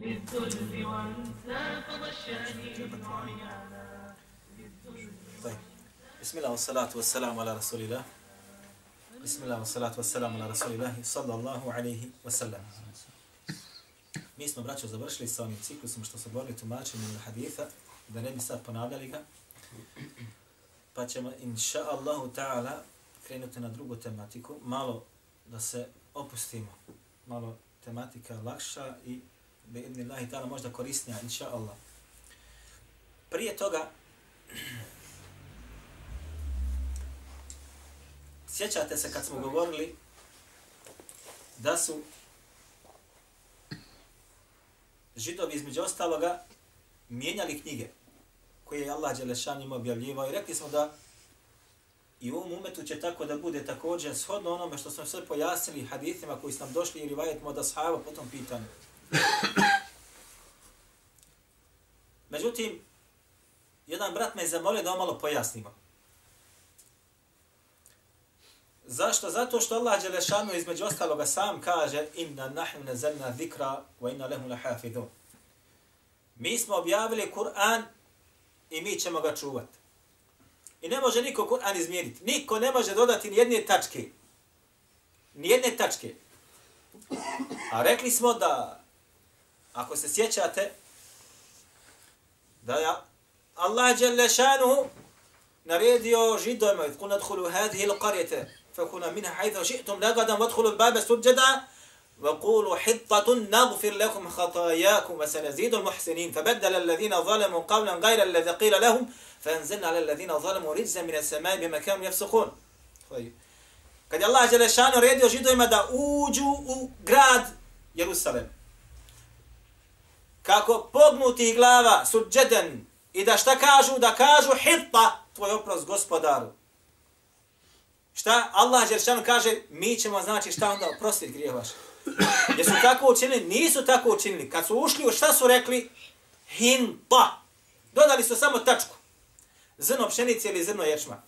نفوسهم للذل وانتفض الشاهين عريانا طيب بسم الله والصلاة والسلام على رسول الله بسم الله والصلاة والسلام على رسول الله صلى الله عليه وسلم Mi smo, braćo, završili sa ovim ciklusom što su govorili tumačenjem haditha, da ne bi sad ponavljali ga. Pa ćemo, inša Allahu ta'ala, krenuti na drugu tematiku, malo da se opustimo. Malo tematika lakša i bi idni Allahi ta'ala možda korisnija, inša Allah. Prije toga, sjećate se kad smo govorili da su židovi između ostaloga mijenjali knjige koje je Allah Đelešan im objavljivao i rekli smo da i u ovom umetu će tako da bude također shodno onome što smo sve pojasnili hadithima koji su nam došli i rivajetima od ashaba po tom pitanju. Međutim, jedan brat me je zamolio da malo pojasnimo. Zašto? Zato što Allah Đelešanu između ostaloga sam kaže inna nahnu nazalna zikra wa inna lehu lahafidun. Mi smo objavili Kur'an i mi ćemo ga čuvati. I ne može niko Kur'an izmijeniti. Niko ne može dodati ni jedne tačke. Ni jedne tačke. A rekli smo da, ako se sjećate, da je Allah Đelešanu naredio židojima, kun nadhulu hadhihi l-qarjete, فكنا منها حيث شئتم رغدا وادخلوا الباب سجدا وقولوا حطة نغفر لكم خطاياكم وسنزيد المحسنين فبدل الذين ظلموا قولا غير الذي قيل لهم فانزلنا على الذين ظلموا رجزا من السماء بما كانوا يفسقون طيب Kad je Allah Đelešanu redio židovima da uđu u grad Jerusalem, kako pognuti glava su džeden i da šta kažu? Da kažu hitta, tvoj oprost gospodaru. Šta? Allah Đeršanu kaže, mi ćemo znači šta onda oprostiti grije vaše. Jesu tako učinili? Nisu tako učinili. Kad su ušli, šta su rekli? Hinta. Dodali su samo tačku. Zrno pšenice ili zrno ječma.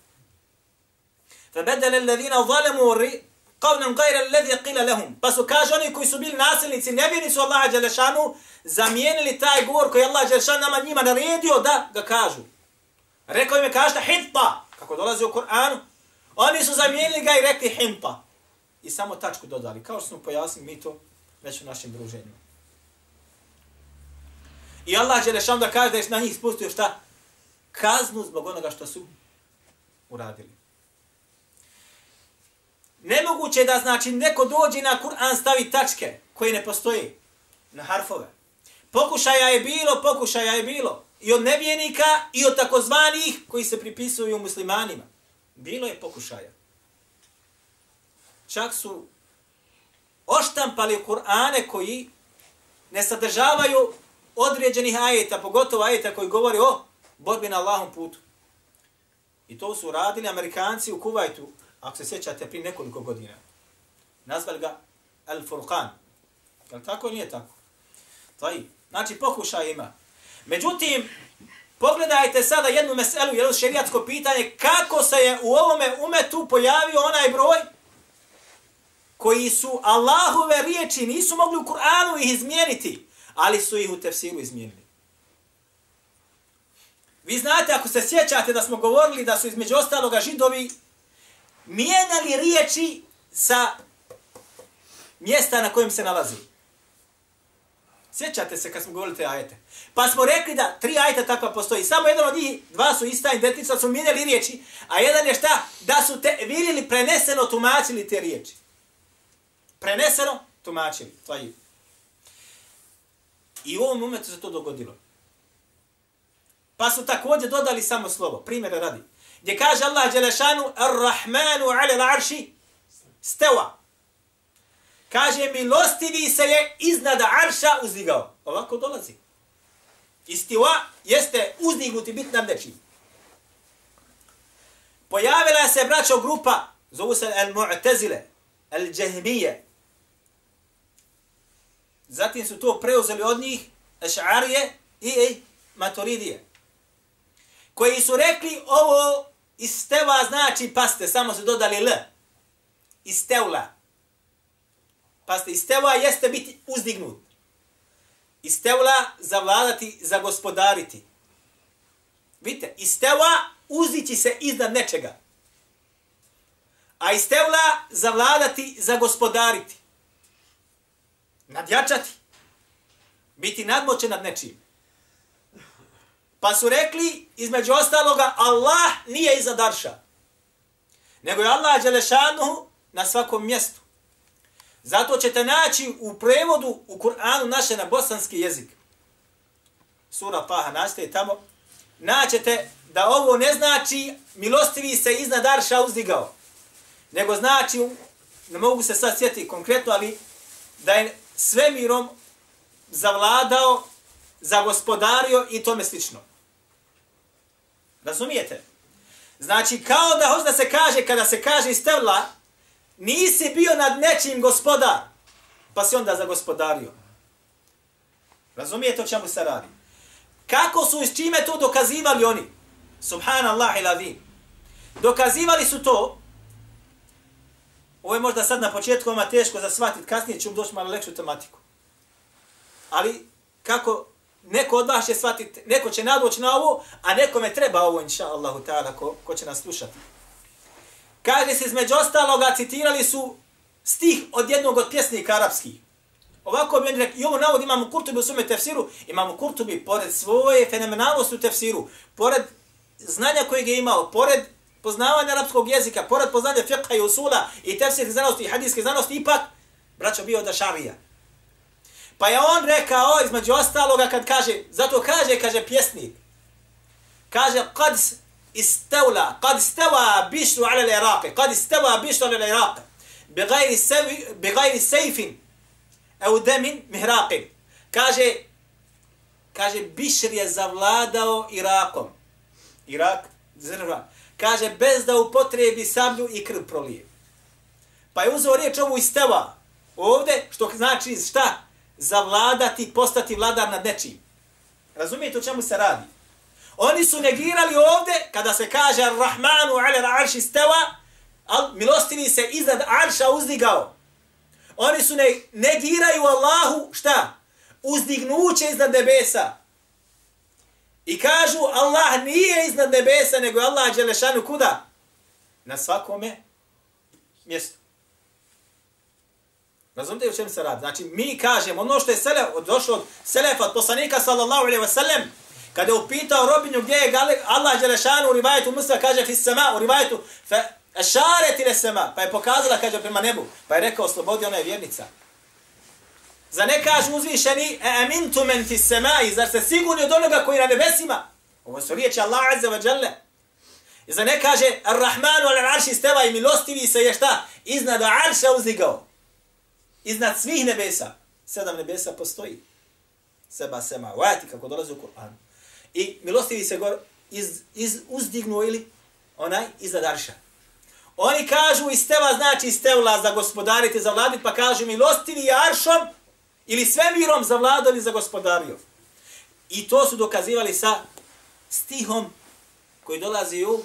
Fa bedele levina valemu qawlan gajra alladhi qila lahum. Pasu kažani koji su bili nasilnici nevjernici Allahu dželešanu zamijenili taj govor koji Allah dželešan nama njima naredio da ga kažu. Rekao im je kažta hinta kako dolazi u Kur'anu. Oni su zamijenili ga i rekli hinta i samo tačku dodali. Kao što smo pojasnili mi to već u našim druženjima i Allah dželešan da kaže da je na njih spustio šta? Kaznu zbog onoga što su uradili. Nemoguće je da znači neko dođe na Kur'an stavi tačke koje ne postoji na harfove. Pokušaja je bilo, pokušaja je bilo. I od nevjenika i od takozvanih koji se pripisuju muslimanima. Bilo je pokušaja. Čak su oštampali Kur'ane koji ne sadržavaju određenih ajeta, pogotovo ajeta koji govori o borbi na Allahom putu. I to su radili Amerikanci u Kuvajtu, ako se sjećate, prije nekoliko godina. Nazvali ga Al-Furqan. Je li tako ili nije tako? Taj. Znači, pokušaj ima. Međutim, Pogledajte sada jednu meselu, jedno šerijatsko pitanje, kako se je u ovome umetu pojavio onaj broj koji su Allahove riječi nisu mogli u Kur'anu ih izmijeniti, ali su ih u tefsiru izmijenili. Vi znate, ako se sjećate da smo govorili da su između ostaloga židovi mijenjali riječi sa mjesta na kojem se nalazi. Sjećate se kad smo govorili te ajete. Pa smo rekli da tri ajeta takva postoji. Samo jedan od njih, dva su ista identica, su mijenjali riječi, a jedan je šta? Da su te virili preneseno tumačili te riječi. Preneseno tumačili. To je. I u ovom momentu se to dogodilo. Pa su također dodali samo slovo. Primjer radi. Gdje kaže Allah Đelešanu Ar-Rahmanu ala l'arši steva. Kaže, milostivi se je iznad arša uzdigao. Ovako dolazi. Istiva jeste uzdignuti bit nam nečim. Pojavila se, braćo, grupa, zovu se Al-Mu'tazile, Al-Jahmije. Zatim su to preuzeli od njih, Eš'arije i ej, Maturidije. Koji su rekli ovo isteva znači paste, samo su dodali L. Istevla. Paste, isteva jeste biti uzdignut. Istevla zavladati, zagospodariti. Vidite, isteva uzići se iznad nečega. A istevla zavladati, zagospodariti. Nadjačati. Biti nadmoćen nad nečim. Pa su rekli, između ostaloga, Allah nije iza darša. Nego je Allah Đelešanu na svakom mjestu. Zato ćete naći u prevodu u Kur'anu naše na bosanski jezik. Sura Taha nastaje tamo. Naćete da ovo ne znači milostivi se iznad Arša uzdigao. Nego znači, ne mogu se sad sjetiti konkretno, ali da je svemirom zavladao, zagospodario i tome slično. Razumijete? Znači, kao da hoće da se kaže, kada se kaže iz tevla, nisi bio nad nečim gospodar, pa si onda zagospodario. Razumijete o čemu se radi? Kako su i s čime to dokazivali oni? Subhanallah ilavim. Dokazivali su to, ovo je možda sad na početku vama teško za shvatiti, kasnije ću doći malo lekšu tematiku. Ali kako neko od vas će shvatiti, neko će nadoći na ovo, a nekome treba ovo, inša Allahu ta'ala, ko, ko će nas slušati. Kaže se između ostaloga, citirali su stih od jednog od pjesnika arapskih. Ovako bi oni rekli, i ovo navod imamo Kurtubi u sume tefsiru, imamo Kurtubi pored svoje fenomenalnosti u tefsiru, pored znanja kojeg je imao, pored poznavanja arapskog jezika, pored poznanja fiqha i usula i tefsirke znanosti i hadijske znanosti, ipak, braćo, bio da šarija. Pa je on rekao, između ostaloga, kad kaže, zato kaže, kaže pjesnik, kaže, kad istavla, kad istava bišru ala l'Iraqe, kad istava bišru ala l'Iraqe, bigajri sejfin, au demin mihraqin. Kaže, kaže, Bišr je zavladao Irakom. Irak, zrva. Kaže, bez da upotrebi sablju i krv prolije. Pa je uzeo riječ ovu istava Ovde, što znači šta? Zavladati, postati vladar nad nečim. Razumijete o čemu se radi? Oni su negirali ovde, kada se kaže Ar-Rahmanu ala arši steva, al milostini se iznad arša uzdigao. Oni su ne, negiraju Allahu, šta? Uzdignuće iznad nebesa. I kažu Allah nije iznad nebesa, nego je Allah Đelešanu kuda? Na svakome mjestu. Razumite u čem se radi? Znači, mi kažemo, ono što je selef, došlo od Selefa, od poslanika, sallallahu alaihi wa sallam, kada je upitao robinju gdje je Allah Đelešanu u rivajetu Musa, kaže fi sema, u rivajetu, fa šare ti sema, pa je pokazala, kaže, prema nebu, pa je rekao, slobodi, ona je vjernica. Za ne kaže uzvišeni, e amintu men fi semai, zar se sigurni od onoga koji na nebesima? Ovo su riječi Allah Azza wa Jalla. I za ne kaže, ar-Rahmanu al-Arši steva i milostivi se je šta? Iznad arša uzdigao. Iznad svih nebesa. Sedam nebesa postoji. Seba sema. Vajati kako dolazi u Kur'anu. I milostivi se gor iz, iz uzdignuo ili onaj iznad arša. Oni kažu isteva znači istevla za gospodariti, za vladit, pa kažu milostivi aršom ili svemirom za vladali za gospodario. I to su dokazivali sa stihom koji dolazi u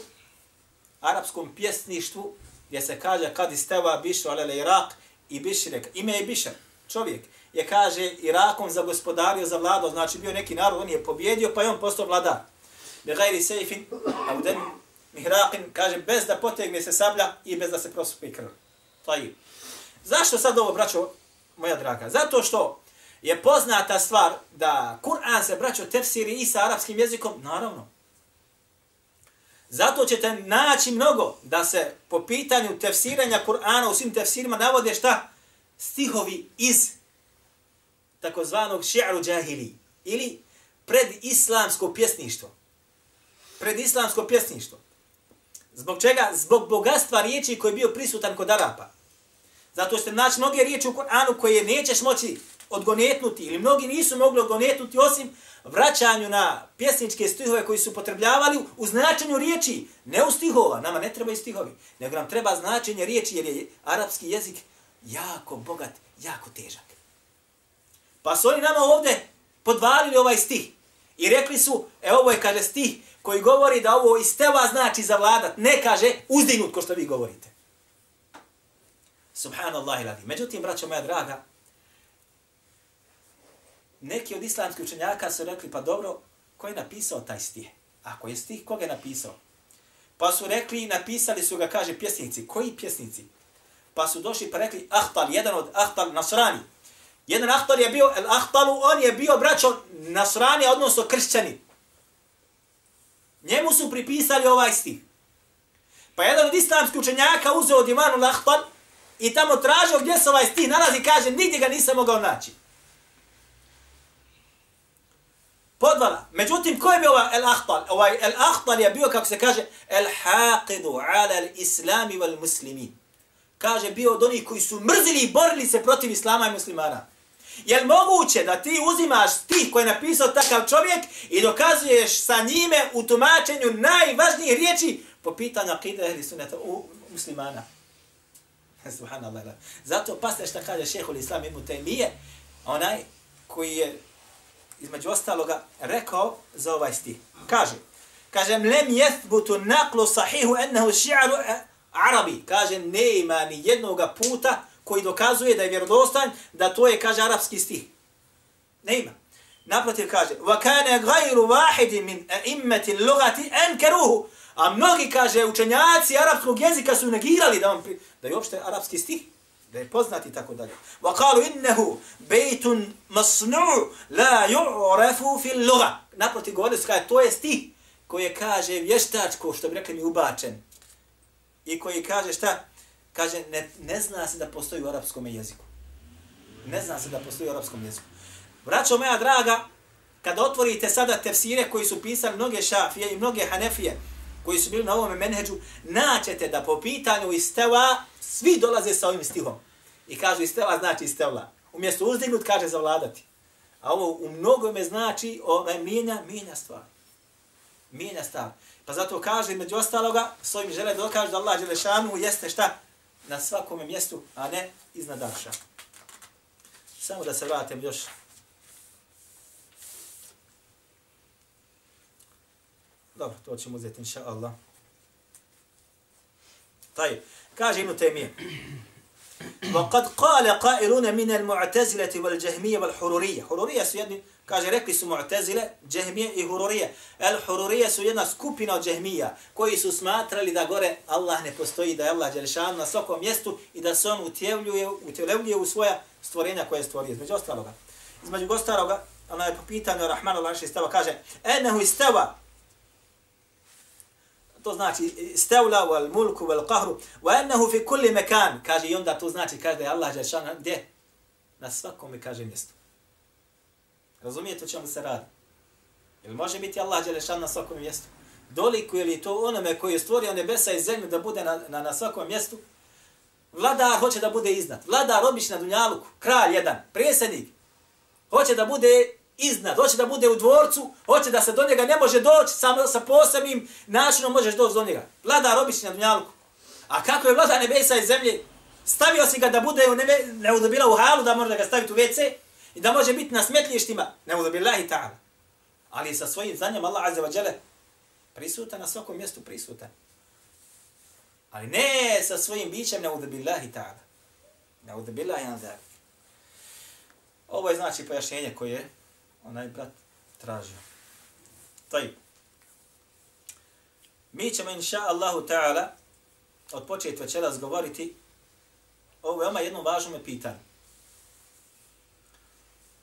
arapskom pjesništvu gdje se kaže kad isteva bišu alele Irak i biširek. Ime je bišar, čovjek. Je kaže Irakom za gospodario, za vlado, znači bio neki narod, on je pobjedio, pa je on postao vladar. Be gajri sejfin, a u den mihraqin, kaže, bez da potegne se sablja i bez da se prosupi krv. To je. Zašto sad ovo, braćo, moja draga? Zato što je poznata stvar da Kur'an se, braćo, tefsiri i sa arapskim jezikom, naravno. Zato ćete naći mnogo da se po pitanju tefsiranja Kur'ana u svim tefsirima navode šta? Stihovi iz takozvanog ši'ru džahili ili predislamsko pjesništvo. Predislamsko pjesništvo. Zbog čega? Zbog bogatstva riječi koji je bio prisutan kod Arapa. Zato ćete naći mnoge riječi u Kur'anu koje nećeš moći odgonetnuti ili mnogi nisu mogli odgonetnuti osim vraćanju na pjesničke stihove koji su potrebljavali u značenju riječi, ne u stihova, nama ne trebaju stihovi, nego nam treba značenje riječi jer je arapski jezik jako bogat, jako težak. Pa su oni nama ovdje podvalili ovaj stih i rekli su, e ovo je, kaže, stih koji govori da ovo isteva znači zavladat, ne kaže uzdignut ko što vi govorite. Subhanallah i Međutim, braćo moja draga, neki od islamskih učenjaka su rekli, pa dobro, ko je napisao taj stih? Ako je stih, koga je napisao? Pa su rekli, napisali su ga, kaže, pjesnici. Koji pjesnici? Pa su došli pa rekli, Ahtal, jedan od Ahtal Nasrani. Jedan Ahtal je bio, el Ahtalu, on je bio braćo Nasrani, odnosno kršćani. Njemu su pripisali ovaj stih. Pa jedan od islamskih učenjaka uzeo divanu Ahtal i tamo tražio gdje se ovaj stih nalazi, kaže, nigdje ga nisam mogao naći. Podvala. Međutim, ko je bio ovaj el-ahtal? Ovaj el-ahtal je bio, kako se kaže, el-haqidu ala al-islami wal muslimi. Kaže, bio od onih koji su mrzili i borili se protiv islama i muslimana. Je li moguće da ti uzimaš stih koji je napisao takav čovjek i dokazuješ sa njime u tumačenju najvažnijih riječi po pitanju akide ili suneta u muslimana? Subhanallah. Zato pasne šta kaže šehol islam imu temije, onaj koji je između ostaloga rekao za ovaj stih. Kaže, kažem, lem jethbutu naklu sahihu ennehu ši'aru arabi. Kaže, ne ima ni jednoga puta koji dokazuje da je vjerodostan, da to je, kaže, arapski stih. Ne ima. Naprotiv kaže, wa kana ghayru wahidin min a'immati al-lughati ankaruhu. A mnogi kaže učenjaci arapskog jezika su negirali da on da je uopšte arapski stih da je poznati tako dalje. Wa qalu innahu baytun masnu' la yu'rafu fi al-lugha. Naproti govorili su kaže to je stih koji kaže vještačko što bi rekli mi ubačen. I koji kaže šta? Kaže ne, ne zna se da postoji u arapskom jeziku. Ne zna se da postoji u arapskom jeziku. Braćo moja draga, kada otvorite sada tefsire koji su pisali mnoge šafije i mnoge hanefije, koji su bili na ovome menheđu, naćete da po pitanju isteva svi dolaze sa ovim stihom. I kažu isteva znači istevla. Umjesto uzdignut kaže zavladati. A ovo u mnogome znači ovaj, mijenja, mijenja stvar. Mijenja stvar. Pa zato kaže, među ostaloga, s ovim žele dokaže da Allah Đelešanu jeste šta? Na svakome mjestu, a ne iznad Arša. Samo da se vratim još Dobro, to ćemo uzeti, inša Allah. Taj, kaže Ibn Taymiye. وقد قال قائلون من المعتزلة والجهمية والحرورية. حرورية su jedni, kaže, rekli su mu'tazile, džehmije i hururije. El hururije su jedna skupina od džehmija, koji su smatrali da gore Allah ne postoji, da je Allah Đelešan na svakom mjestu i da se on utjevljuje, utjevljuje u svoja stvorenja koje je stvorio. Između ostaloga. Između ostaloga, ona je po pitanju Rahmanu Lanši stava, kaže, enehu istava, to znači stevla wal mulku wal qahru wa annahu fi kulli makan. Kaže i onda to znači kaže je Allah dželle gdje? Na svakom kaže mjestu. Razumijete o čemu se radi? Jel može biti Allah dželle na svakom mjestu? Doliku je li to onome koji je stvorio nebesa i zemlju da bude na, na, na svakom mjestu? Vladar hoće da bude iznad. Vladar obično na dunjaluku kralj jedan predsjednik. Hoće da bude iznad, hoće da bude u dvorcu, hoće da se do njega ne može doći, samo sa posebnim načinom možeš doći do njega. Vladar obični na dunjalku. A kako je vlada nebesa i zemlje, stavio si ga da bude u nebe, ne udobila u halu, da može da ga staviti u WC i da može biti na smetlištima, ne udobila i ta'ala. Ali sa svojim znanjem Allah Azza wa Jale prisutan na svakom mjestu prisutan. Ali ne sa svojim bićem ne udobila i ta'ala. Ne udobila i Ovo je znači pojašnjenje koje onaj brat tražio. Taj. Mi ćemo, inša Allahu ta'ala, od početka večeras govoriti o veoma jednom važnom pitanju.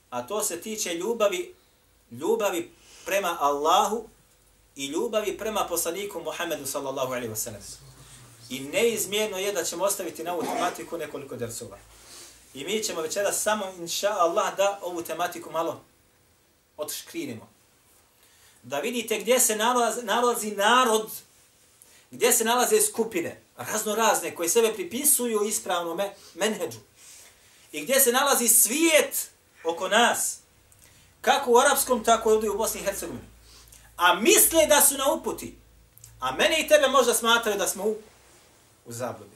A to se tiče ljubavi, ljubavi prema Allahu i ljubavi prema poslaniku Muhammedu sallallahu alaihi wa sallam. I neizmjerno je da ćemo ostaviti na ovu tematiku nekoliko dersova. I mi ćemo večeras samo, inša Allah, da ovu tematiku malo odškrinimo. Da vidite gdje se nalazi, nalazi narod, gdje se nalaze skupine, razno razne, koje sebe pripisuju ispravnome menheđu. I gdje se nalazi svijet oko nas, kako u arapskom, tako i ovdje u Bosni i Hercegovini. A misle da su na uputi. A mene i tebe možda smatraju da smo u, u zabludi.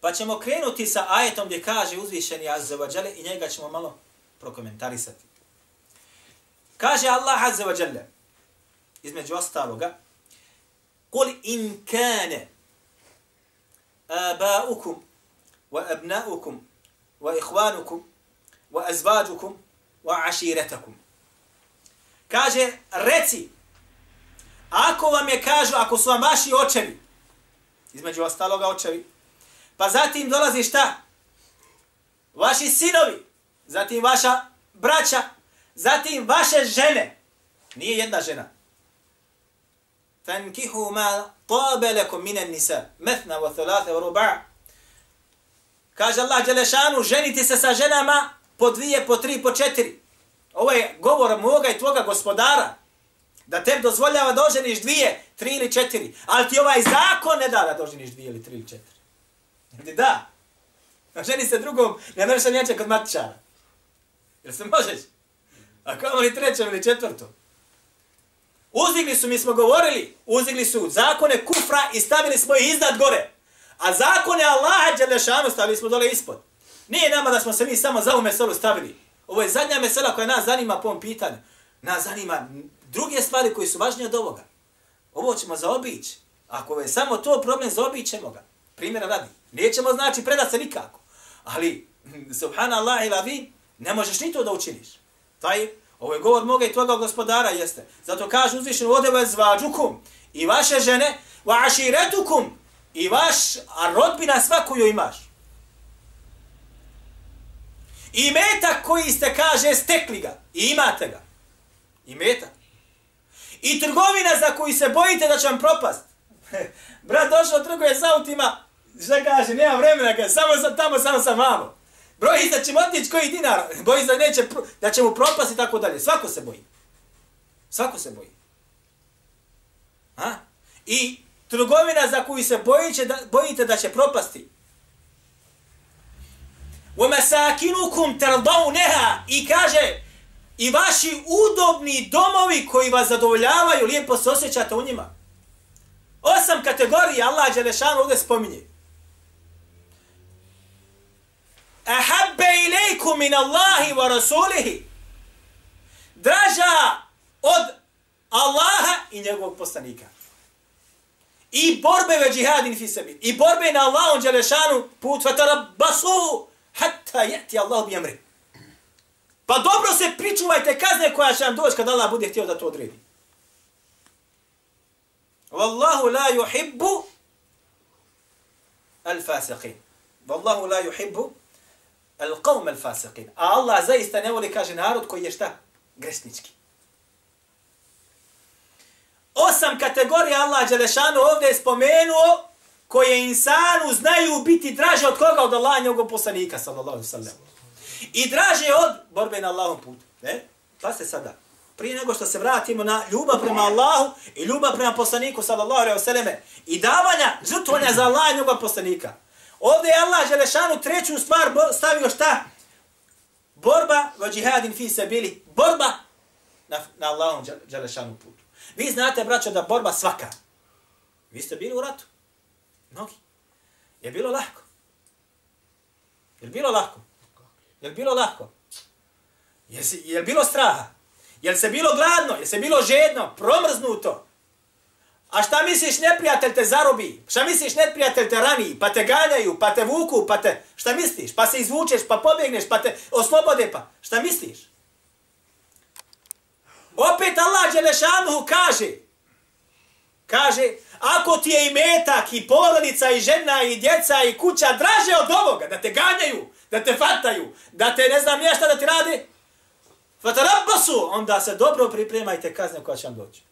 Pa ćemo krenuti sa ajetom gdje kaže uzvišeni Azzevađale i njega ćemo malo prokomentarisati. Kaže Allah Azza wa Jalla, između ostaloga, قل إن كان آباؤكم وأبناؤكم وإخوانكم وأزواجكم وعشيرتكم كاجي رتي أكو وم يكاجو أكو سوى ماشي أوتشبي إذن جوا ستالوغا أوتشبي فزاتي إن dolazi šta? Vaši sinovi, zatim vaša braća, zatim vaše žene. Nije jedna žena. Fankihu ma tabe lekom mine nisa, metna wa thalata wa ruba. Kaže Allah Đelešanu, ženite se sa ženama po dvije, po tri, po četiri. Ovo je govor moga i tvoga gospodara. Da te dozvoljava da oženiš dvije, tri ili četiri. Ali ti ovaj zakon ne da da oženiš dvije ili tri ili četiri. Gdje da. Pa ženi se drugom, ne mreš se kod matičara. Jel se možeš? A kamo li trećem ili četvrtom? Uzigli su, mi smo govorili, uzigli su zakone kufra i stavili smo ih iznad gore. A zakone Allaha Đelešanu stavili smo dole ispod. Nije nama da smo se mi samo za ovu meselu stavili. Ovo je zadnja mesela koja nas zanima po ovom pitanju. Nas zanima druge stvari koje su važnije od ovoga. Ovo ćemo zaobići. Ako je samo to problem, zaobićemo ga. Primjera radi. Nećemo znači predat se nikako. Ali, subhanallah i lavin, ne možeš ni to da učiniš. Taj Ovo je govor moga i tvoga gospodara jeste. Zato kaže uzvišen ode zvađukum i vaše žene wa aširetukum i vaš a rodbina sva koju imaš. I metak koji ste, kaže, stekli ga. I imate ga. I metak. I trgovina za koju se bojite da će vam propast. Brat došao trguje s autima. Šta kaže, nema vremena, samo sam tamo, samo sam vamo. Broji da ćemo otići koji dinar, boji da, neće, da će mu propasti i tako dalje. Svako se boji. Svako se boji. A? I trgovina za koju se bojiće da, bojite da će propasti. وَمَسَاكِنُكُمْ تَرْضَوْنَهَا I kaže, i vaši udobni domovi koji vas zadovoljavaju, lijepo se osjećate u njima. Osam kategorija Allah Đelešanu ovdje spominje. Ahabbe ilaikum min Allahi wa rasulihi. Draža od Allaha i njegovog poslanika. I borbe ve džihadin fi sebi. I borbe na Allahom dželešanu put fatara basu hatta jeti Allah bi amri. Pa dobro se pričuvajte kazne koja će vam doći kad Allah bude htio da to odredi. Wallahu la yuhibbu al-fasiqin. Wallahu la yuhibbu al qawm al fasiqin. A Allah zaista ne voli kaže narod koji je šta? Gresnički. Osam kategorija Allah Đelešanu ovdje je spomenuo koje insanu znaju biti draže od koga? Od Allaha njegovog poslanika, sallallahu sallam. I draže od borbe na Allahom putu. Ne? Pa se sada. Prije nego što se vratimo na ljubav prema Allahu i ljubav prema poslaniku, sallallahu sallam, i davanja, žrtvanja za Allaha njegovog poslanika. Ovdje je Allah Želešanu treću stvar stavio šta? Borba va džihadin fi se bili. Borba na, na Allahom Želešanu putu. Vi znate, braćo, da borba svaka. Vi ste bili u ratu. Mnogi. Je bilo lahko? Je bilo lahko? Je bilo lahko? Je, je bilo straha? Je se bilo gladno? Je se bilo žedno? Promrznuto? A šta misliš neprijatelj te zarobi? Šta misliš neprijatelj te rani? Pa te ganjaju, pa te vuku, pa te... Šta misliš? Pa se izvučeš, pa pobjegneš, pa te oslobode, pa... Šta misliš? Opet Allah Đelešanuhu kaže, kaže, ako ti je i metak, i porodica, i žena, i djeca, i kuća draže od ovoga, da te ganjaju, da te fataju, da te ne znam šta da ti rade, fatarabasu, onda se dobro pripremajte kazne koja će vam doći.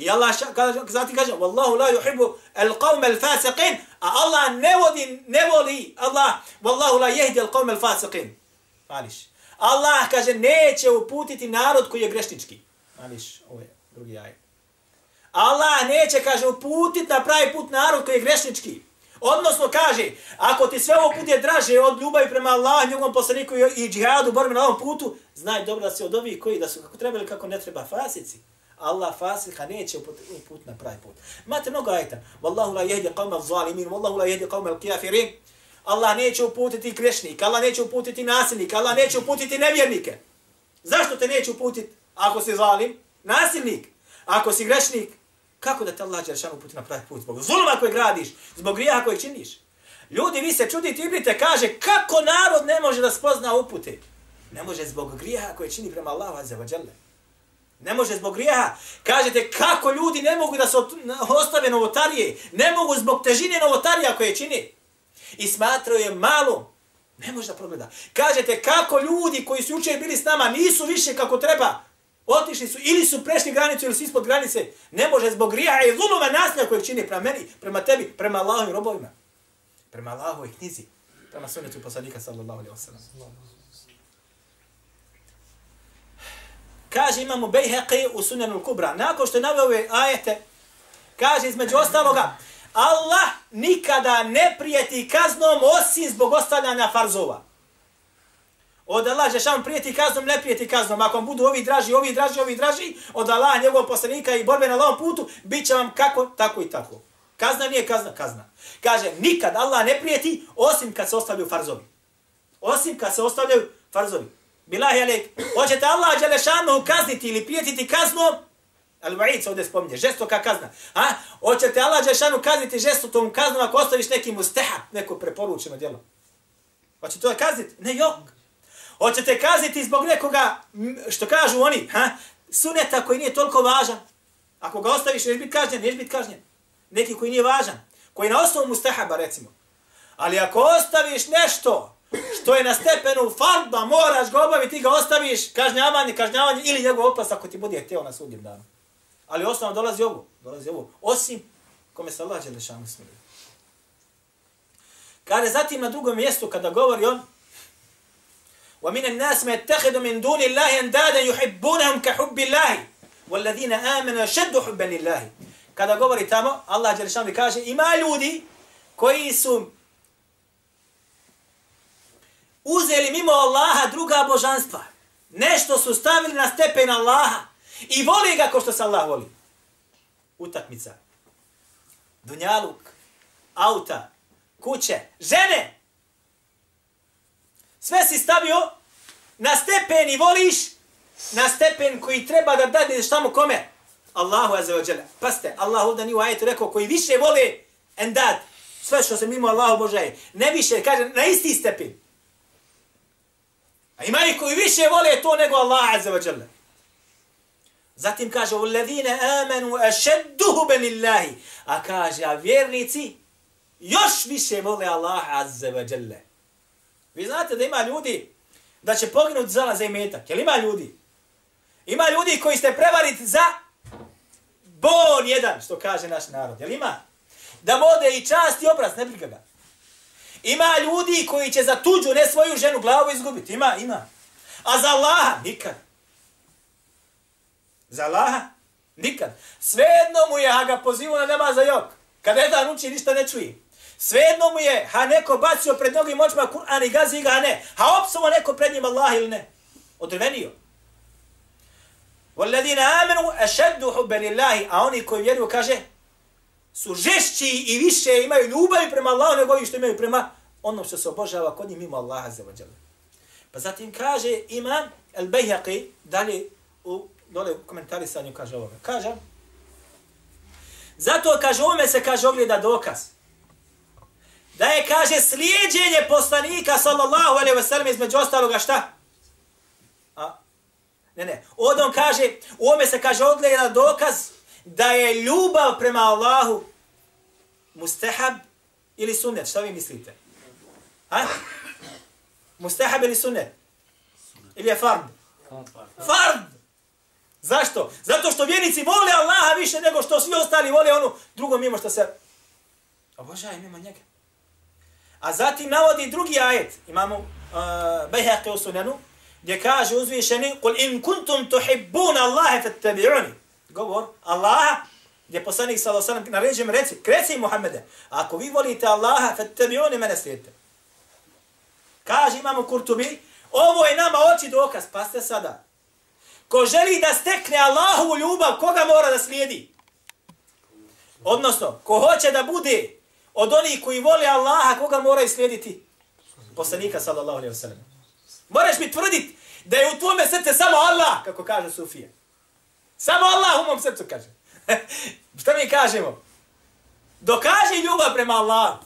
I Allah kaže, zatim kaže, Wallahu la yuhibbu al-qawm al-fasiqin, a Allah ne vodi, ne voli, Allah, Wallahu la jehdi al-qawm al-fasiqin. Mališ. Allah kaže, neće uputiti narod koji je grešnički. Mališ, ovo je drugi ajet. Allah neće, kaže, uputit na pravi put narod koji je grešnički. Odnosno kaže, ako ti sve ovo put je draže od ljubavi prema Allah, njegovom poslaniku i džihadu, borbi na ovom putu, znaj dobro da se od ovih koji da su kako treba ili kako ne treba fasici. Allah fasika neće uput na pravi put. Imate mnogo ajta. Wallahu la jehdi qawma zalimin, wallahu la jehdi qawma kafirin. Allah neće uputiti grešnik, Allah neće uputiti nasilnik, Allah neće uputiti nevjernike. Zašto te neće uputiti ako si zalim? Nasilnik. Ako si grešnik, kako da te Allah Đeršanu uputi na pravi put? Zbog zuluma koje gradiš, zbog grija koje činiš. Ljudi, vi se čudite, Ibrite kaže, kako narod ne može da spozna upute? Ne može zbog grija koje čini prema Allahu Azza wa Jalla. Ne može zbog grijeha. Kažete kako ljudi ne mogu da se ostave novotarije. Ne mogu zbog težine novotarija koje čini. I smatraju je malo. Ne može da progleda. Kažete kako ljudi koji su jučer bili s nama nisu više kako treba. Otišli su ili su prešli granicu ili su ispod granice. Ne može zbog grijeha i zuluma nasilja kojeg čini prema meni, prema tebi, prema Allahovim robovima. Prema Allahovoj knjizi. Prema sunetu poslanika sallallahu alaihi wa sallam. Kaže imamo Bejheqi u Sunanu Kubra. Nakon što je naveo ove ajete, kaže između ostaloga, Allah nikada ne prijeti kaznom osim zbog ostavljanja farzova. Od Allah Žešan prijeti kaznom, ne prijeti kaznom. Ako vam budu ovi draži, ovi draži, ovi draži, od Allah, njegovog poslanika i borbe na lovom putu, bit će vam kako, tako i tako. Kazna nije kazna, kazna. Kaže, nikad Allah ne prijeti, osim kad se ostavljaju farzovi. Osim kad se ostavljaju farzovi. Bilahi alek, hoćete Allah Đelešanu kazniti ili prijetiti kaznom, ali se ovdje spominje, žestoka kazna. A? Hoćete Allah Đelešanu kazniti žestokom kaznom ako ostaviš neki mustahab, neko preporučeno djelo. Hoćete to kazniti? Ne, jok. Hoćete kazniti zbog nekoga, što kažu oni, ha? suneta koji nije toliko važan. Ako ga ostaviš, neće biti kažnjen, neće biti kažnjen. Neki koji nije važan, koji na osnovu mustahaba, recimo. Ali ako ostaviš nešto, što je na stepenu farba, moraš ga obaviti, ti ga ostaviš, kažnjavanje, kažnjavanje, ili njegov opas ako ti bude htio na sudnjem danu. Ali osnovno dolazi ovo, dolazi ovo, osim kome se Allah Đelešanu smiri. Kada zatim na drugom mjestu, kada govori on, وَمِنَ النَّاسِ مَا يَتَّخِدُ مِنْ دُونِ اللَّهِ أَنْدَادًا يُحِبُّونَهُمْ كَحُبِّ اللَّهِ وَالَّذِينَ آمَنُوا شَدُّ حُبًّا لِلَّهِ Kada govori tamo, Allah Đelešanu kaže, ima ljudi koji su uzeli mimo Allaha druga božanstva. Nešto su stavili na stepen Allaha i voli ga ko što se Allah voli. Utakmica. Dunjaluk. Auta. Kuće. Žene. Sve si stavio na stepen i voliš na stepen koji treba da dade šta mu kome. Allahu azza wa jalla. Paste, Allah ovdje nije u ajetu rekao koji više vole endad. Sve što se mimo Allahu obožaje. Ne više, kaže, na isti stepen. A ima i koji više vole to nego Allah azza wa jalla. Zatim kaže, وَالَّذِينَ آمَنُوا أَشَدُّهُ بَنِ اللَّهِ A kaže, a vjernici još više vole Allah azza wa jalla. Vi znate da ima ljudi da će poginuti za za imetak. Jel ima ljudi? Ima ljudi koji ste prevariti za bon jedan, što kaže naš narod. Jel ima? Da vode i čast i obraz, ne briga ga. Ima ljudi koji će za tuđu, ne svoju ženu, glavu izgubiti. Ima, ima. A za Allaha, nikad. Za Allaha, nikad. Svejedno mu je, a ga pozivu na nema za jok. Kad jedan uči, ništa ne čuje. Svejedno mu je, ha neko bacio pred mnogim moćima Kur'an i gazi ga, ne. Ha opsovo neko pred njim Allah ili ne. Odrvenio. Walladina آمَنُوا أَشَدُّ حُبَّ لِلَّهِ a oni koji vjeruju kaže, su žešći i više imaju ljubavi prema Allahu nego ovi što imaju prema onom što se obožava kod njih mimo Allaha za vađala. Pa zatim kaže imam El Bejhaqi, dalje u dole u komentarisanju kaže ovoga. Kaže, zato kaže ovome se kaže ogleda dokaz. Da je kaže slijedjenje poslanika sallallahu alaihi wa sallam između ostaloga šta? A? Ne, ne. Odom kaže, u ovome se kaže ogleda dokaz da je ljubav prema Allahu mustahab ili sunnet? Šta vi mislite? Ha? Mustahab ili sunnet? Ili je fard? Fard! Zašto? Zato što vjernici vole Allaha više nego što svi ostali vole onu drugo mimo što se obožaje mimo njega. A zatim navodi drugi ajet. Imamo uh, Bejhaqe u sunanu gdje kaže uzvišeni Kul in kuntum tuhibbun Allahe fattabi'uni govor Allaha, gdje poslanik sallallahu alejhi ve sellem naređuje reci, kreci Muhammede, ako vi volite Allaha, fattabi'uni mene slijedite. Kaže imamo Kurtubi, ovo je nama oči dokaz, pa ste sada. Ko želi da stekne Allahovu ljubav, koga mora da slijedi? Odnosno, ko hoće da bude od onih koji vole Allaha, koga mora slijediti? Poslanika sallallahu alejhi ve sellem. Moraš mi tvrditi da je u tvome srce samo Allah, kako kaže Sufija. Samo Allah u mom srcu kaže. Šta mi kažemo? Dokaži ljubav prema Allahu.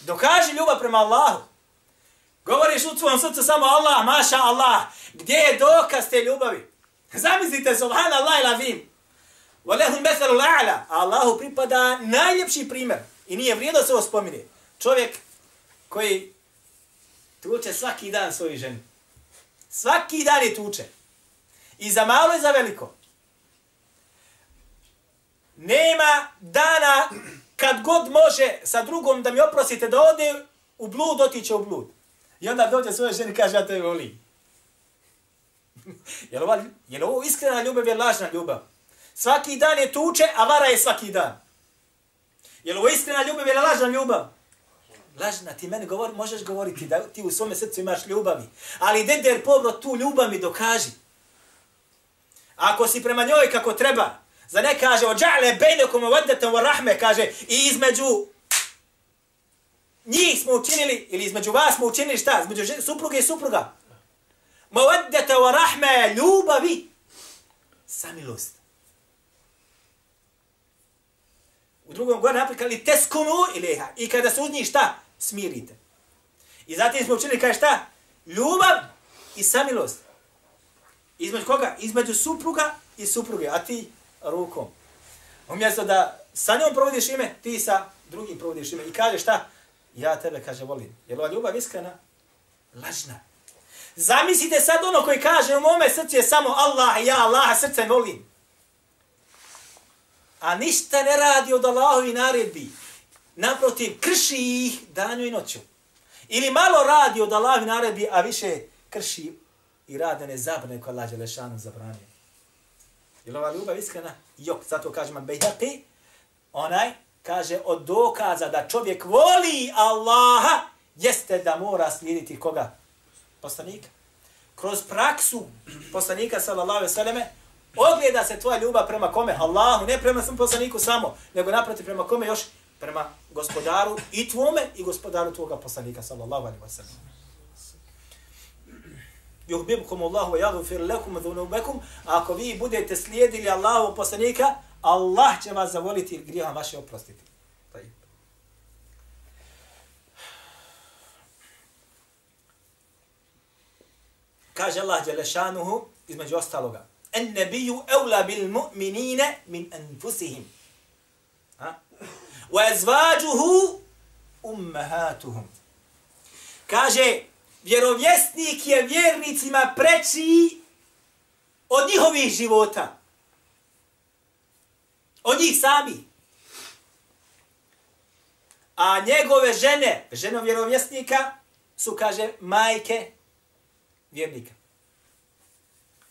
Dokaži ljubav prema Allahu. Govoriš u svom srcu samo Allah, maša Allah. Gdje je dokaz te ljubavi? Zamislite, subhanallah ila vim. Walehu methalu la'ala. Allahu pripada najljepši primjer. I nije vrijedno se ovo spominje. Čovjek koji tuče svaki dan svoju ženu. Svaki dan je tuče. I za malo i za veliko. Nema dana kad god može sa drugom da mi oprosite da ode u blud, otiće u blud. I onda dođe svoje ženi i kaže ja te volim. je, li ovo, je li ovo iskrena ljubav je lažna ljubav? Svaki dan je tuče, a vara je svaki dan. Je li ovo iskrena ljubav je lažna ljubav? Lažna, ti meni govor, možeš govoriti da ti u svome srcu imaš ljubavi. Ali deder povrat tu ljubav mi dokaži. Ako si prema njoj kako treba, za ne kaže, ođa'le bejnekom uvadnetom rahme, kaže, i između njih smo učinili, ili između vas smo učinili šta? Između supruge i supruga. Mawaddata wa rahme, ljubavi, samilost. U drugom gore naplikali teskunu iliha. I kada se uz njih šta? Smirite. I zatim smo učili kaj šta? Ljubav i samilost. Između koga? Između supruga i supruge. A ti rukom. Umjesto da sa njom provodiš ime, ti sa drugim provodiš ime. I kaže šta? Ja tebe, kaže, volim. Je li ova ljubav iskrena? Lažna. Zamislite sad ono koji kaže u mome srcu je samo Allah, ja Allah, srce volim a ništa ne radi od Allahovi naredbi. Naprotiv, krši ih danju i noću. Ili malo radi od Allahovi naredbi, a više krši i rade ne zabrane koja Allah Đelešanu zabranio. Je li ova ljubav iskrena? Jok, zato kaže man bejhati, onaj kaže od dokaza da čovjek voli Allaha, jeste da mora slijediti koga? Poslanika. Kroz praksu poslanika sallallahu alejhi ve selleme Ogleda se tvoja ljubav prema kome? Allahu, ne prema sam poslaniku samo, nego naproti prema kome još? Prema gospodaru i tvome i gospodaru tvoga poslanika, sallallahu alaihi wa sallam yuhbibkum Allahu wa yaghfir lakum dhunubakum ako vi budete slijedili Allahu poslanika Allah će vas zavoliti i grijeha vaše oprostiti. Kaže Allah Đelešanuhu između ostaloga En nebiju evla bil mu'minine min enfusihim. Ha? Wa ezvađuhu ummehatuhum. Kaže vjerovjesnik je vjernicima preći od njihovih života. Od njih sami. A njegove žene, žene vjerovjesnika, su, kaže, majke vjernika.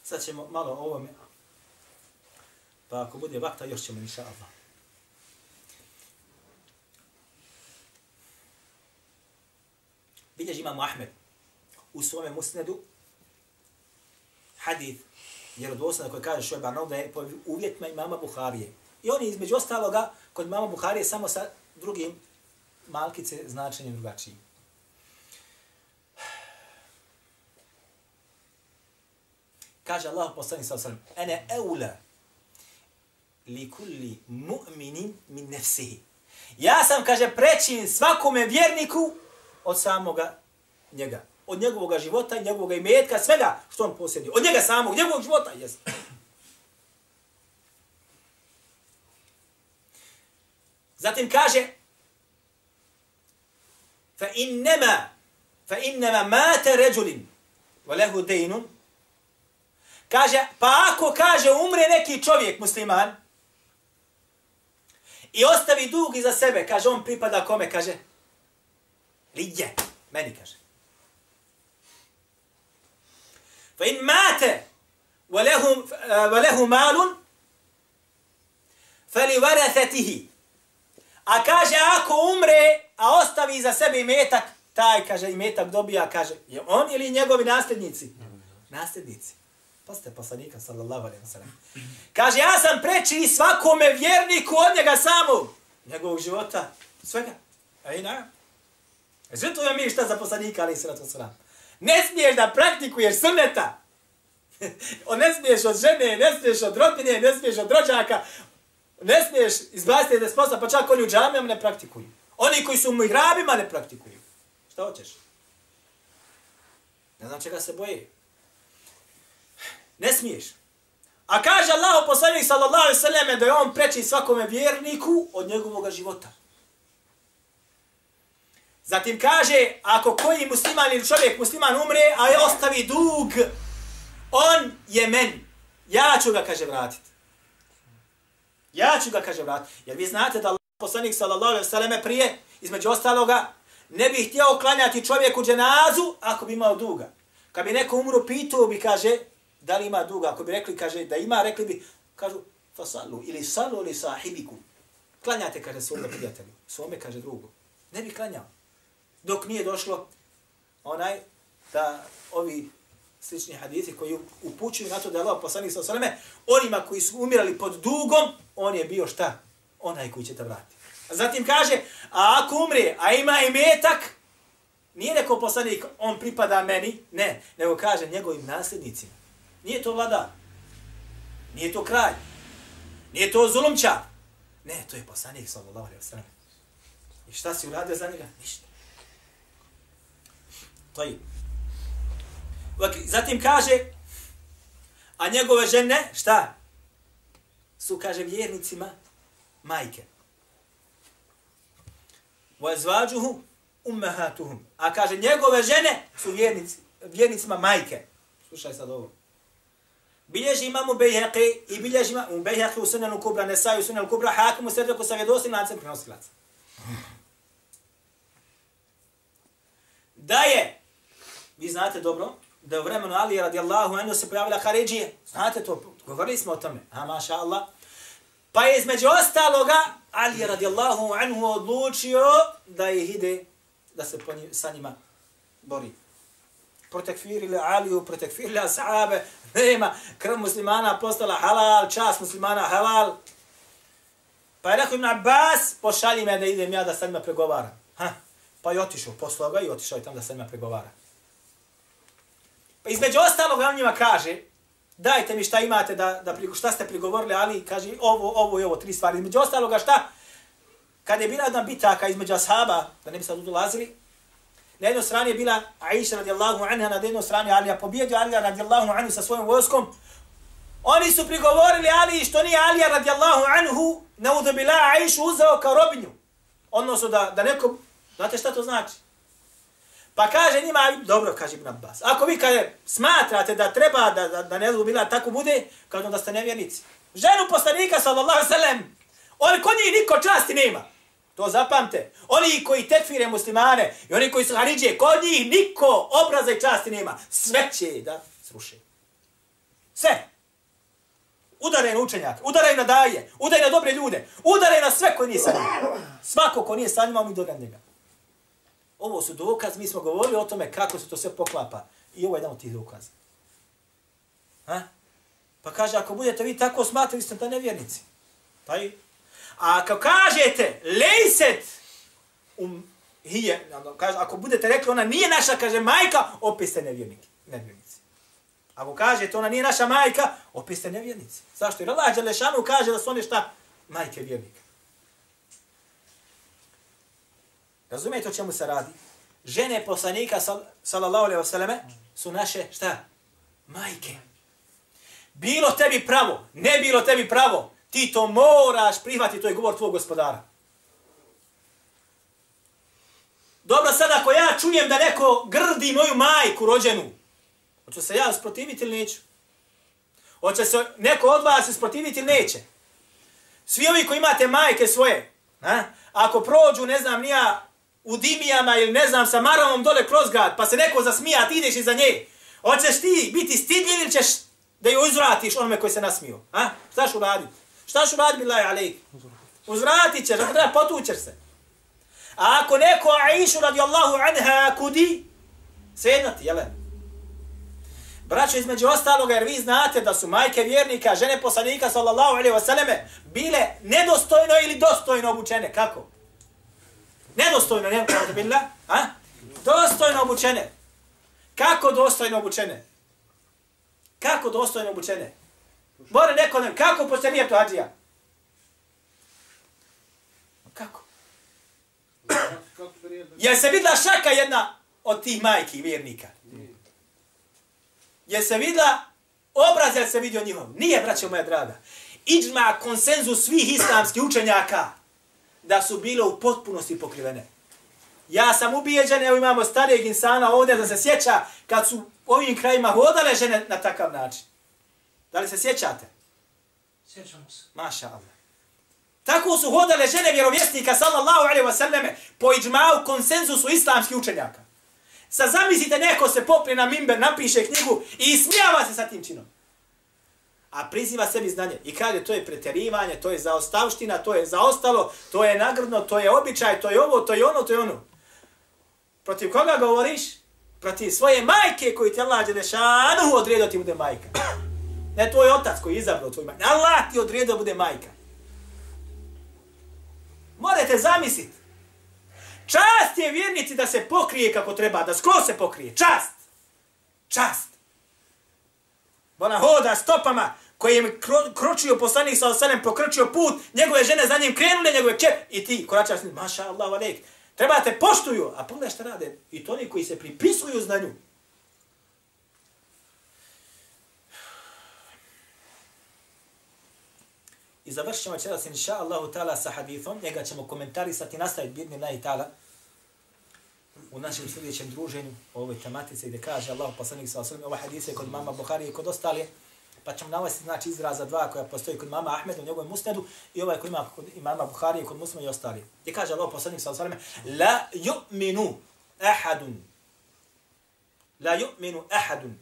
Sad ćemo malo o ovome. Pa ako bude vakta, još ćemo inša Allah. Bilježi imamo Ahmed u svome musnedu hadith jer od koji kaže Šuebar da je po uvjetima imama Buharije. I on je između ostaloga kod imama Buharije samo sa drugim malkice značenjem drugačijim. kaže Allah poslani sa sallam, ene eula li kulli mu'minin min nefsihi. Ja sam, kaže, prečin svakome vjerniku od samoga njega. Od njegovog života, njegovog imetka, svega što on posjedi. Od njega samog, njegovog života, jes. Zatim kaže, fa innema, fa innema mate ređulin, wa lahu dejnun, Kaže, pa ako kaže umre neki čovjek musliman i ostavi dug iza sebe, kaže on pripada kome, kaže Lidje, meni kaže. Fa in mate wa lehu malun feli varethetihi. A kaže, ako umre, a ostavi za sebe imetak, taj, kaže, imetak dobija, kaže, je on ili njegovi nasljednici? Nasljednici. Poste poslanika, sallallahu alaihi wa sallam. Kaže, ja sam preči svakome vjerniku od njega samog. Njegovog života, svega. Ej, na. Sve je mi šta za poslanika, ali sratu sallam. Ne smiješ da praktikuješ sunneta. ne smiješ od žene, ne smiješ od rodbine, ne smiješ od rođaka, ne smiješ izbaciti da sposa, pa čak oni u džamijama ne praktikuju. Oni koji su u mihrabima ne praktikuju. Šta hoćeš? Ne znam čega se boje. Ne smiješ. A kaže Allah poslanik sallallahu alejhi ve selleme da je on preči svakome vjerniku od njegovog života. Zatim kaže, ako koji musliman ili čovjek musliman umre, a je ostavi dug, on je men. Ja ću ga, kaže, vratiti. Ja ću ga, kaže, vratiti. Jer vi znate da Allah poslanik sallallahu alaihi sallam prije, između ostaloga, ne bi htio klanjati čovjeku dženazu ako bi imao duga. Kad bi neko umru, pitao bi, kaže, da li ima duga. Ako bi rekli, kaže, da ima, rekli bi, kažu, fasallu ili sallu li sahibiku. Klanjate, kaže, svome prijatelju. Svome, kaže, drugo. Ne bi klanjao. Dok nije došlo onaj, da ovi slični hadisi koji upućuju na to da je Allah poslanik sa osaleme, onima koji su umirali pod dugom, on je bio šta? Onaj koji će te vratiti. Zatim kaže, a ako umre, a ima i metak, nije neko poslanik, on pripada meni, ne, nego kaže njegovim nasljednicima. Nije to vlada, nije to kralj, nije to zulumčar, ne, to je poslanik, sallallahu alaihi wa sallam. I šta si uradio za njega? Ništa. Tajib. Zatim kaže, a njegove žene, šta? Su, kaže, vjernicima majke. Wa zvađuhu ummahatuhum. A kaže, njegove žene su vjernici, vjernicima majke. Slušaj sad ovo. Bilježi imamo Bejheqi i bilježi imamo Bejheqi u sunenu Kubra, Nesaj u sunenu Kubra, Hakim u sredoku sa vjedosim lancem prenosilaca. Da je vi znate dobro, da u vremenu Ali radijallahu anhu se pojavila Haridžije. Znate to, govorili smo o tome. A maša Allah. Pa je između ostaloga Ali radijallahu anhu odlučio da ih ide da se po njim, sa njima bori. Protekfirili Aliju, protekfirili ashabe, nema, krv muslimana postala halal, čas muslimana halal. Pa je rekao Ibn Abbas, pošalji me da idem ja da sa njima pregovaram. Ha? Pa je otišao, poslao ga i otišao je tamo da sa njima pregovara. Pa između ostalog on njima kaže, dajte mi šta imate da, da šta ste prigovorili, ali kaže ovo, ovo i ovo, tri stvari. Između ostaloga šta? Kada je bila jedna bitaka između ashaba, da ne bi sad dolazili, na jednoj strani je bila Aisha radijallahu anha, na jednoj strani Alija pobjedio Alija radijallahu anhu sa svojim vojskom. Oni su prigovorili Ali što nije Alija radijallahu anhu ne udobila Aishu uzeo kao robinju. Odnosno da, da neko, znate šta to znači? Pa kaže njima, dobro, kaže Ibn Abbas, ako vi kaže, smatrate da treba da, da, da ne bila tako bude, kaže da ste nevjernici. Ženu poslanika, sallallahu sallam, on kod njih niko časti nema. To zapamte. Oni koji tekfire muslimane i oni koji su haridžije, kod njih niko obraza i časti nema. Sve će da sruše. Sve. Udaraj na učenjak, udaraj na daje, udaraj na dobre ljude, udaraj na sve koji nije sa njima. Svako ko nije sa njima, mi dodan njega. Ovo su dokaz, mi smo govorili o tome kako se to sve poklapa. I ovo je jedan od tih dokaza. Ha? Pa kaže, ako budete vi tako smatrali, ste da nevjernici. Pa i... A ako kažete, lejset, um, hije, ono, kaže, ako budete rekli, ona nije naša, kaže, majka, opet ste nevjernici. nevjernici. Ako kažete, ona nije naša majka, opet ste nevjernici. Zašto? Jer Allah Đelešanu kaže da su one šta? Majke vjernika. Razumijete o čemu se radi? Žene poslanika, sallallahu alaihi wasallam, su naše, šta? Majke. Bilo tebi pravo, ne bilo tebi pravo, ti to moraš prihvatiti, to je govor tvog gospodara. Dobro, sad ako ja čujem da neko grdi moju majku rođenu, hoću se ja usprotiviti ili neću? Hoće se neko od vas usprotiviti ili neće? Svi ovi koji imate majke svoje, a? ako prođu, ne znam, nija u dimijama ili ne znam sa maravom dole kroz grad, pa se neko zasmija, ti ideš iza nje. Hoćeš ti biti stidljiv ili ćeš da ju uzvratiš onome koji se nasmio? A? Šta ću raditi? Šta ću raditi, billahi alejk? Uzvratit ćeš, ako treba potućeš se. A ako neko Aishu radijallahu anha kudi, svejedno ti, jele? Braćo, između ostaloga, jer vi znate da su majke vjernika, žene poslanika, sallallahu alaihi wasallame, bile nedostojno ili dostojno obučene. Kako? Nedostojno, ne kako bila? A? Dostojno obučene. Kako dostojno obučene? Kako dostojno obučene? Bore neko nam, kako poslije nije to hađija? Kako? Je se vidla šaka jedna od tih majki vjernika? Je se vidla obraz, je se vidio njihov? Nije, braćo moja draga. Iđma konsenzus svih islamskih učenjaka da su bile u potpunosti pokrivene. Ja sam ubijeđen, evo imamo starijeg insana ovdje da se sjeća kad su ovim krajima hodale žene na takav način. Da li se sjećate? Sjećamo se. Maša Allah. Tako su hodale žene vjerovjesnika sallallahu alaihi wa sallame po iđmau konsenzusu islamskih učenjaka. Sa zamislite neko se popne na mimber, napiše knjigu i smijava se sa tim činom. A priziva sebi znanje. I kaže to je preterivanje, to je zaostavština, to je zaostalo, to je nagrdno, to je običaj, to je ovo, to je ono, to je ono. Protiv koga govoriš? Protiv svoje majke koju ti Allah Đelešanu odredio ti bude majka. Ne tvoj otac koji je izabrao tvoj majka. Allah ti odredio bude majka. Morate zamisliti. Čast je vjernici da se pokrije kako treba, da skroz se pokrije. Čast. Čast. Ona hoda stopama koji je kro, kročio poslanik sa osanem, pokrčio put, njegove žene za njim krenule, njegove čep, i ti koračaš, maša Allah, alek. Treba te poštuju, a pogledaj šta rade. I to oni koji se pripisuju znanju. I završit ćemo čeras, inša Allahu ta'ala, sa hadithom. Njega ćemo komentarisati, nastaviti bidni na i ta'ala u našem sljedećem druženju o ovoj tematici gdje kaže Allah poslanik sa osrme, ova hadisa je kod mama Buhari i kod ostali, pa ćemo navesti znači izraza dva koja postoji kod mama Ahmeda u njegovom musnedu i ovaj koji ima kod imama Buhari i kod muslima i ostali. Gdje kaže Allah poslanik sa osrme, la yu'minu ahadun, la yu'minu ahadun,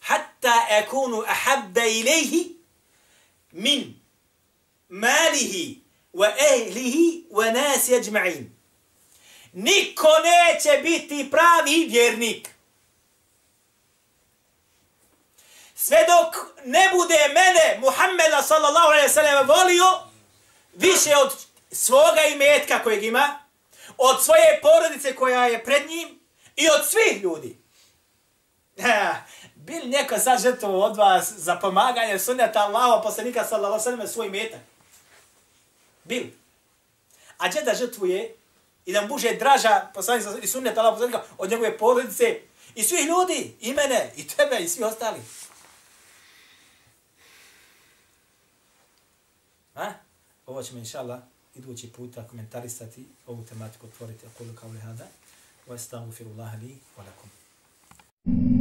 hatta akunu ahabba ilaihi min malihi wa ehlihi wa nas yajma'in. Niko neće biti pravi vjernik. Sve dok ne bude mene, Muhammeda sallallahu alaihi sallam, volio više od svoga imetka kojeg ima, od svoje porodice koja je pred njim i od svih ljudi. Bil neko sad žrtvo od vas za pomaganje sunneta Allaho poslanika sallallahu alaihi sallam svoj imetak? Bil. A gdje da žrtvuje i da mu buže draža poslanik i sunnet Allaho poslanika od njegove porodice i svih ljudi, i mene, i tebe, i svi ostali. A? Ovo ćemo, inša Allah, idući puta komentarisati ovu tematiku, otvoriti okolo kao li hada. Wa astaghfirullah li wa lakum. Thank you.